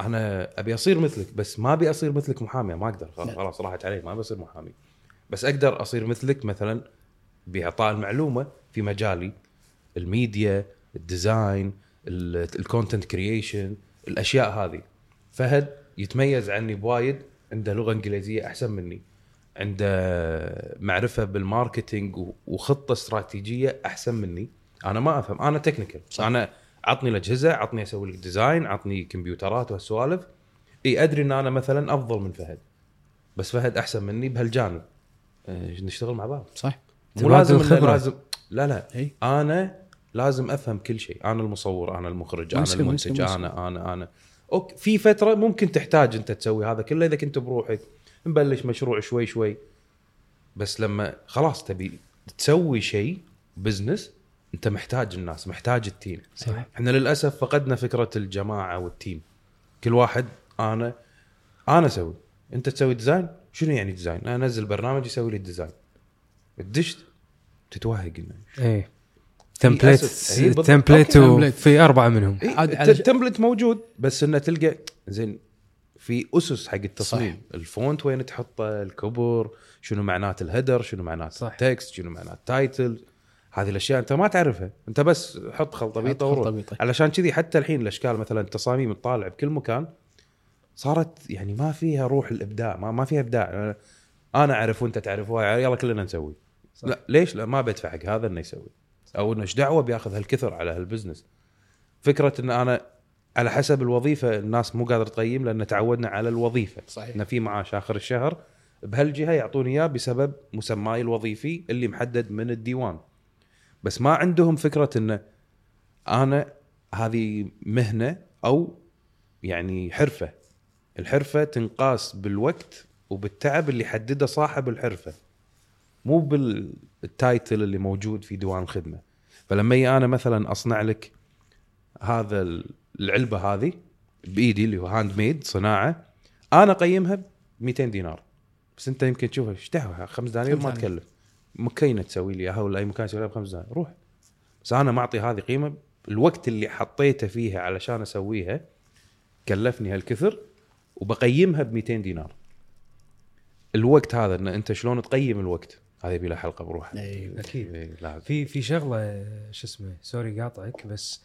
أنا أبي أصير مثلك بس ما أبي أصير مثلك محامي. ما أقدر. خلاص- خلاص راحت علي. ما بصير محامي. بس أقدر أصير مثلك مثلا بإعطاء المعلومة في مجالي. ال media ال design ال content creation الأشياء هذه. فهد يتميز عني بوايد عنده لغه انجليزيه أحسن مني. عنده معرفة بال marketing وخطة استراتيجية أحسن مني. أنا ما أفهم أنا technical أنا عطني الأجهزة عطني أسوي لك design عطني كمبيوترات وهالسوالف. إي أدري إن أنا مثلا أفضل من فهد. بس فهد أحسن مني بهالجانب. آه، نشتغل مع بعض. صح. مو لازم الخبرة. لازم لا لا. إي. أنا لازم أفهم كل شيء. أنا المصور أنا المخرج أنا المنتج أنا أنا أنا. okay في فترة ممكن تحتاج أنت تسوي هذا كله إذا كنت بروحك. نبلش مشروع شوي شوي. بس لما خلاص تبي تسوي شيء business أنت محتاج الناس محتاج ال team. صح. إحنا للأسف فقدنا فكرة الجماعة وال team. كل واحد أنا أنا أسوي. أنت تسوي design شنو يعني design أنا أنزل برنامج يسوي لي ال design تدش تتوهق إنه إيه. template. template. في أربعة منهم ال template موجود بس إنه تلقى زين في أسس حق التصميم صح. ال font وين تحطه ال cover شنو معنات ال header شنو معنات صح. ال text شنو معنات title هذه الأشياء أنت ما تعرفها أنت بس حط خلطبيطه وروح. علشان كذي حتى الحين الأشكال مثلا التصاميم تطالع بكل مكان صارت يعني ما فيها روح الإبداع ما, ما فيها إبداع أنا أنا أعرف وأنت تعرف يلا كلنا نسوي صح. لا ليش لا ما بدفع حق هذا إنه يسوي أو إنه إيش دعوة بياخذ هالكثر على هالبزنس. فكرة إن أنا على حسب الوظيفة الناس مو قادره تقيم لأن تعودنا على الوظيفة. صحيح. إن في معاش آخر الشهر بهالجهة يعطوني إياه بسبب مسماي الوظيفي اللي محدد من الديوان. بس ما عندهم فكرة انه أنا هذه مهنة أو يعني حرفة. الحرفة تنقاس بالوقت وبالتعب اللي حدده صاحب الحرفة. مو بال title اللي موجود في ديوان الخدمة. فلما أنا مثلا أصنع لك هذا العلبة هذه بإيدي اللي هو handmade صناعة أنا أقيمها ب 200 دينار. بس أنت يمكن تشوفها إيش دعوة؟ خمس دنانير؟ ما. تكلف. مكينة تسوي لي اياها ولا اي مكان يسوي لها بخمس دنانير. روح. بس أنا معطي هذه قيمة. الوقت اللي حطيته فيها علشان أسويها كلفني هالكثر وبقيمها ب 200 دينار. الوقت هذا إن أنت شلون تقيم الوقت؟ هذه يبي لها حلقة بروحها أي. أكيد. إيه، في في شغلة شو اسمه سوري قاطعك بس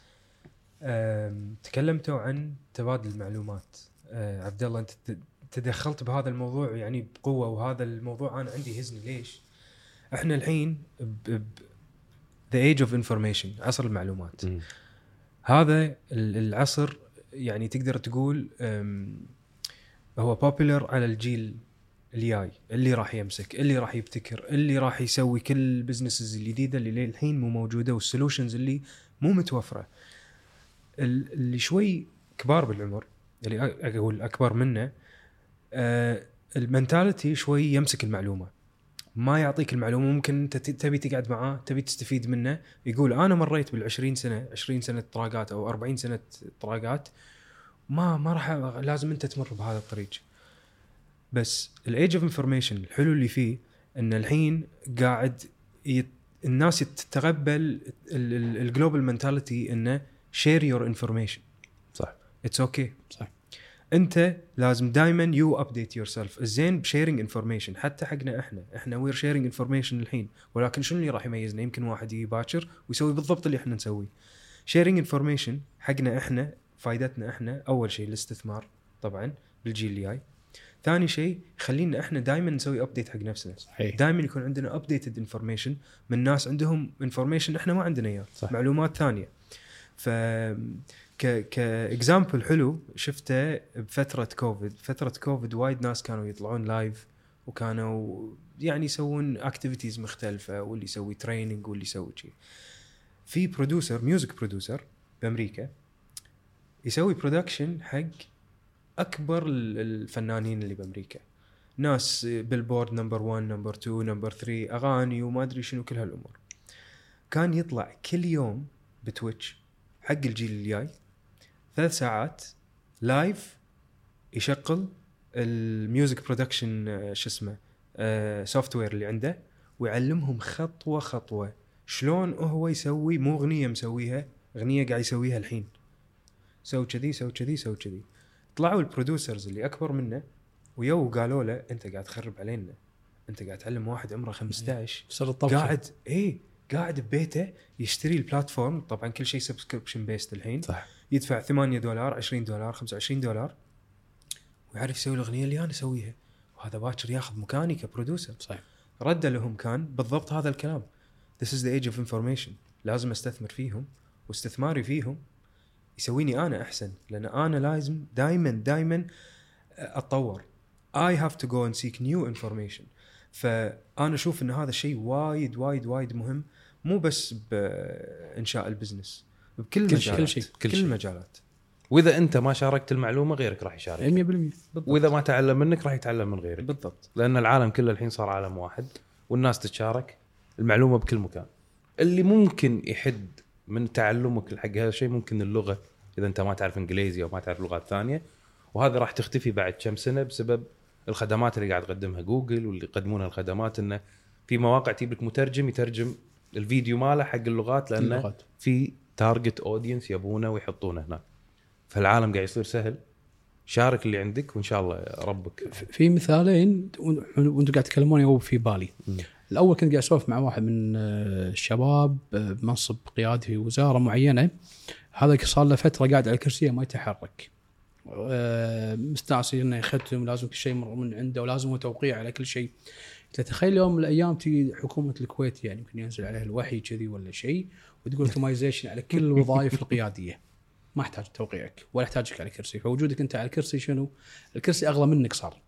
تكلمتوا عن تبادل المعلومات آه، عبد الله أنت تدخلت بهذا الموضوع يعني بقوة وهذا الموضوع أنا عندي يهزني ليش؟ إحنا الحين the age of information عصر المعلومات مم. هذا ال- العصر يعني تقدر تقول هو popular على الجيل الجاي اللي راح يمسك اللي راح يبتكر اللي راح يسوي كل ال businesses الجديدة اللي للحين مو موجودة وال solutions اللي مو متوفرة. ال- اللي شوي كبار بالعمر اللي أقول أكبر منه آه ال mentality شوي يمسك المعلومة. ما يعطيك المعلومة ممكن أنت تبي تقعد معاه تبي تستفيد منه يقول أنا مريت بال20 سنة 20 سنة طراقات أو 40 سنة طراقات ما ما راح لازم أنت تمر بهذا الطريق. بس ال age of information الحلو اللي فيه إن الحين قاعد يت... الناس تتقبل ال global mentality إنه share your information صح. it's okay okay. صح. أنت لازم دائما you update yourself الزين ب sharing information حتى حقنا إحنا. إحنا we're sharing information الحين. ولكن شنو اللي راح يميزنا؟ يمكن واحد يجي باكر ويسوي بالضبط اللي إحنا نسويه. sharing information حقنا إحنا فائدتنا إحنا أول شيء الاستثمار طبعا بالجيل الجاي ثاني شيء يخلينا إحنا دائما نسوي update حق نفسنا. صحيح. دائما يكون عندنا updated information من ناس عندهم information إحنا ما عندنا إياه. معلومات ثانية. ف ك ك example حلو شفته بفترة كوفيد فترة كوفيد وايد ناس كانوا يطلعون live وكانوا يعني يسوون activities مختلفة واللي يسوي training واللي يسوي شيء في producer music producer بأمريكا يسوي production حق أكبر ال- الفنانين اللي بأمريكا. ناس Billboard number 1 number 2 number 3 أغاني وما أدري شنو كل هالأمور. كان يطلع كل يوم ب Twitch حق الجيل الجاي ثلاث ساعات live يشغل ال music production آه، شو اسمه software اللي عنده ويعلمهم خطوة خطوة شلون هو يسوي مو أغنية مسويها أغنية قاعد يسويها الحين. سوي كذي سوي كذي سوي كذي. طلعوا ال producers اللي أكبر منه ويو قالوا له أنت قاعد تخرب علينا. أنت قاعد تعلم واحد عمره 15 سر الطبخة. قاعد إيه قاعد ببيته يشتري ال platform طبعا كل شيء subscription based الحين. صح. يدفع 8 دولار 20 دولار 25 دولار. ويعرف يسوي الأغنية اللي أنا أسويها. وهذا باكر ياخذ مكاني ك producer. صحيح رد لهم كان بالضبط هذا الكلام. This is the age of information. لازم أستثمر فيهم. واستثماري فيهم يسويني أنا أحسن لأن أنا لازم دائما دائما أتطور. I have to go and seek new information. فأنا أشوف إن هذا الشيء وايد وايد وايد مهم مو بس بانشاء البزنس بكل كل شيء- المجالات كل شيء. كل. المجالات وإذا أنت ما شاركت المعلومة غيرك راح يشارك. 100% بالضبط. وإذا ما تعلم منك راح يتعلم من غيرك. بالضبط. لأن العالم كله الحين صار عالم واحد والناس تتشارك المعلومة بكل مكان. اللي ممكن يحد من تعلمك حق. هذا الشيء ممكن اللغة إذا أنت ما تعرف إنجليزي أو ما تعرف لغات ثانية وهذا راح تختفي بعد كم سنة بسبب الخدمات اللي قاعد تقدمها جوجل واللي يقدمونها الخدمات إنه في مواقع تجيب لك مترجم يترجم الفيديو ماله حق اللغات لأنه اللغات. في target audience يبونه ويحطونه هناك. فالعالم قاعد يصير سهل. شارك اللي عندك وإن شاء الله ربك. في مثالين وأنتم قاعد تكلموني هو في بالي. الأول كنت قاعد أسولف مع واحد من آه، الشباب آه، بمنصب قيادي في وزارة معينة. هذا صار له فترة قاعد على الكرسي ما يتحرك. آه، مستعصي إنه يختم لازم كل شيء من عنده ولازم هو توقيع على كل شيء. قلت له تخيل يوم من الأيام تجي حكومة الكويت يعني يمكن ينزل عليها الوحي كذي ولا شيء وتقول اوتومايزيشن على كل الوظائف القيادية. ما أحتاج توقيعك ولا أحتاجك على كرسي فوجودك أنت على الكرسي شنو؟ الكرسي أغلى منك صار.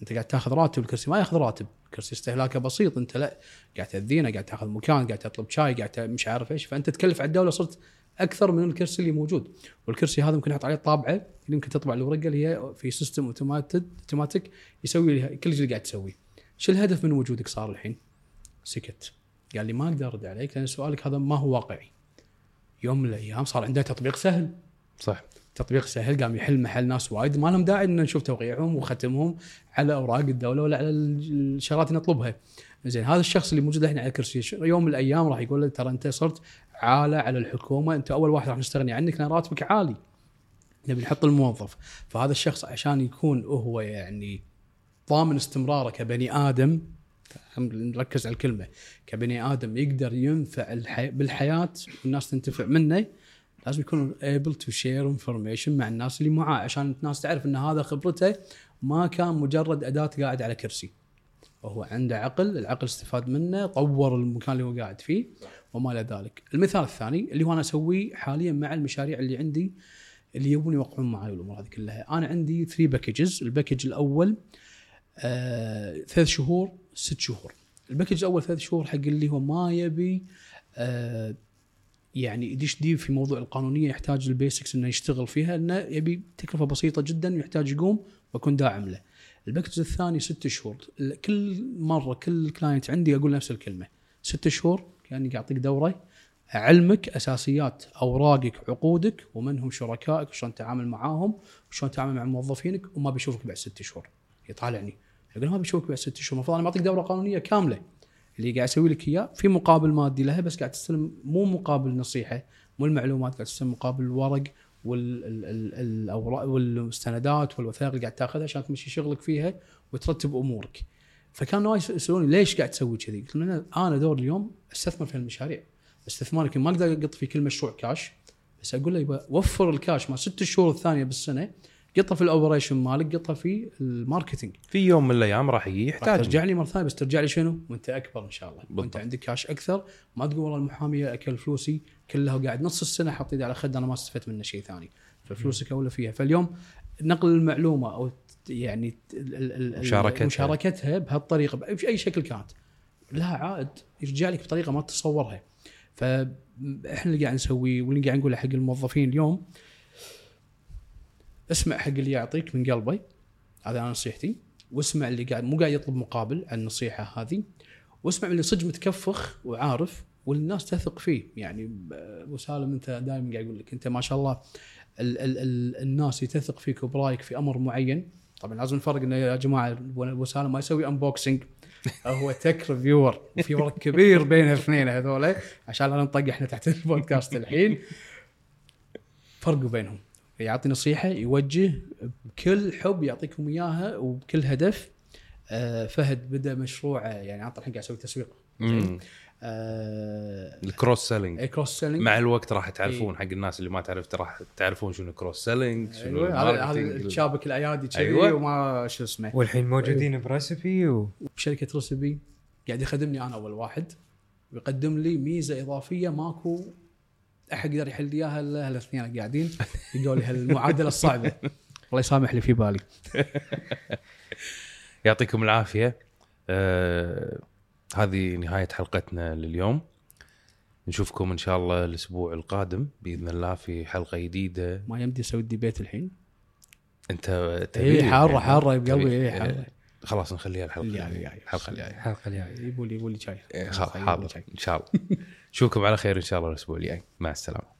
أنت قاعد تاخذ راتب الكرسي ما ياخذ راتب. الكرسي استهلاكه بسيط أنت لا قاعد تأذينه قاعد تاخذ مكان قاعد تطلب شاي قاعد مش عارف إيش. فأنت تكلف على الدولة صرت أكثر من الكرسي اللي موجود. والكرسي هذا ممكن يحط عليه طابعة اللي يمكن تطبع الورقه اللي هي في system automatic يسوي كل شيء اللي قاعد تسويه. شو الهدف من وجودك صار الحين؟ سكت. قال لي ما أقدر أرد عليك لأن سؤالك هذا ما هو واقعي. يوم من الأيام صار عندنا تطبيق سهل. صح. تطبيق سهل قام يحل محل ناس وايد ما لهم داعي ان نشوف توقيعهم وختمهم على أوراق الدولة ولا على الشغلات اللي نطلبها. زين هذا الشخص اللي موجود الحين على الكرسي يوم من الأيام راح يقول له ترى أنت صرت عالة على الحكومة أنت أول واحد راح نستغني عنك لأن راتبك عالي. نبي نحط الموظف فهذا الشخص عشان يكون هو يعني ضامن استمراره كبني آدم نركز على الكلمة كبني آدم يقدر ينفع الحي... بالحياة والناس تنتفع منه لازم يكون able to share information مع الناس اللي معاه عشان الناس تعرف إن هذا خبرته ما كان مجرد أداة قاعد على كرسي. وهو عنده عقل العقل استفاد منه طور المكان اللي هو قاعد فيه وما إلى ذلك. المثال الثاني اللي هو أنا أسويه حاليا مع المشاريع اللي عندي اللي يبون يوقعون معي والامور هذه كلها. أنا عندي 3 packages ال package الأول آه، ثلاث شهور ست شهور. ال package الأول ثلاث شهور حق اللي هو ما يبي آه، يعني يدش deep في موضوع القانونية يحتاج ال basics إنه يشتغل فيها إنه يبي تكلفة بسيطة جدا ويحتاج يقوم واكون داعم له. ال package الثاني ست شهور. كل مرة كل client عندي أقول نفس الكلمة. ست شهور كاني قاعد اعطيك دورة. اعلمك أساسيات أوراقك عقودك ومن هم شركائك وشلون تتعامل معاهم وشلون تتعامل مع موظفينك وما بيشوفك بعد ست شهور. يطالعني. يقول ما بيشوفك بعد ست شهور. المفروض أنا بعطيك دورة قانونية كاملة. اللي قاعد أسوي لك اياه في مقابل مادي لها بس قاعد تستلم مو مقابل نصيحة مو المعلومات قاعد تستلم مقابل الورق والاوراق والمستندات والوثائق اللي قاعد تاخذها عشان تمشي شغلك فيها وترتب أمورك. فكان ناس يسألوني ليش قاعد تسوي كذي؟ قلت لهم أنا دور اليوم أستثمر في المشاريع. استثمارك ما أقدر أقط في كل مشروع كاش بس أقول له يبا وفر الكاش مال ست شهور الثانية بالسنة قطها في ال operation مالك قطها في ال marketing في يوم من الأيام راح يجي يحتاج ترجع لي مرة ثانية بس ترجع لي شنو؟ وأنت أكبر إن شاء الله، وأنت بالضبط. عندك كاش أكثر ما تقول والله المحامي أكل فلوسي كلها وقاعد نص السنة إيدي على خد أنا ما استفدت منه شيء ثاني، ففلوسك أولى فيها، فاليوم نقل المعلومة أو يعني مشاركتها. مشاركتها بهالطريقة بأي شكل كانت لها عائد يرجع لك بطريقة ما تتصورها. فإحنا اللي قاعد نسويه واللي قاعد نقوله حق الموظفين اليوم اسمع حق اللي يعطيك من قلبه هذا أنا نصيحتي. واسمع اللي قاعد مو قاعد يطلب مقابل على النصيحة هذه. واسمع من اللي صدق متكفخ وعارف والناس تثق فيه. يعني أبو سالم أنت دائما قاعد يقول لك أنت ما شاء الله ال ال ال الناس تثق فيك وبرأيك في أمر معين. طبعا لازم نفرق إنه يا جماعة أبو سالم ما يسوي unboxing هو tech reviewer وفي فرق كبير بين الاثنين هذول. عشان لا نطق إحنا تحت البودكاست الحين. فرقوا بينهم. يعطي نصيحة يوجه بكل حب يعطيكم إياها وبكل هدف. آه، فهد بدأ مشروعه يعني عطى الحين قاعد يسوي تسويق. آه ال cross selling cross selling مع الوقت راح تعرفون حق الناس اللي ما تعرف راح تعرفون شنو cross selling شنو هذا. تشابك الأيادي كذي أيوة. وما شو اسمه. والحين موجودين بريسبي و... بشركه ريسبي قاعد يخدمني أنا أول واحد ويقدم لي ميزة إضافية ماكو أحد يقدر يحل لي إياها إلا الاثنين قاعدين يقول لي هالمعادلة الصعبة. الله يسامح اللي في بالي. يعطيكم العافية. آه هذه نهاية حلقتنا لليوم. نشوفكم إن شاء الله الأسبوع القادم بإذن الله في حلقة جديدة. ما يمدي أسوي الديبيت الحين. أنت تبي- حارة حارة تبي- بقلبي اي آه، حاره خلاص نخليها الحلقة الجايه جاي الحلقة الجاية. الحلقة الجايه يبوا لي يبوا لي شاي. إيه، خلاص حاضر. إن شاء الله. نشوفكم على خير إن شاء الله الأسبوع الجاي. مع السلامة.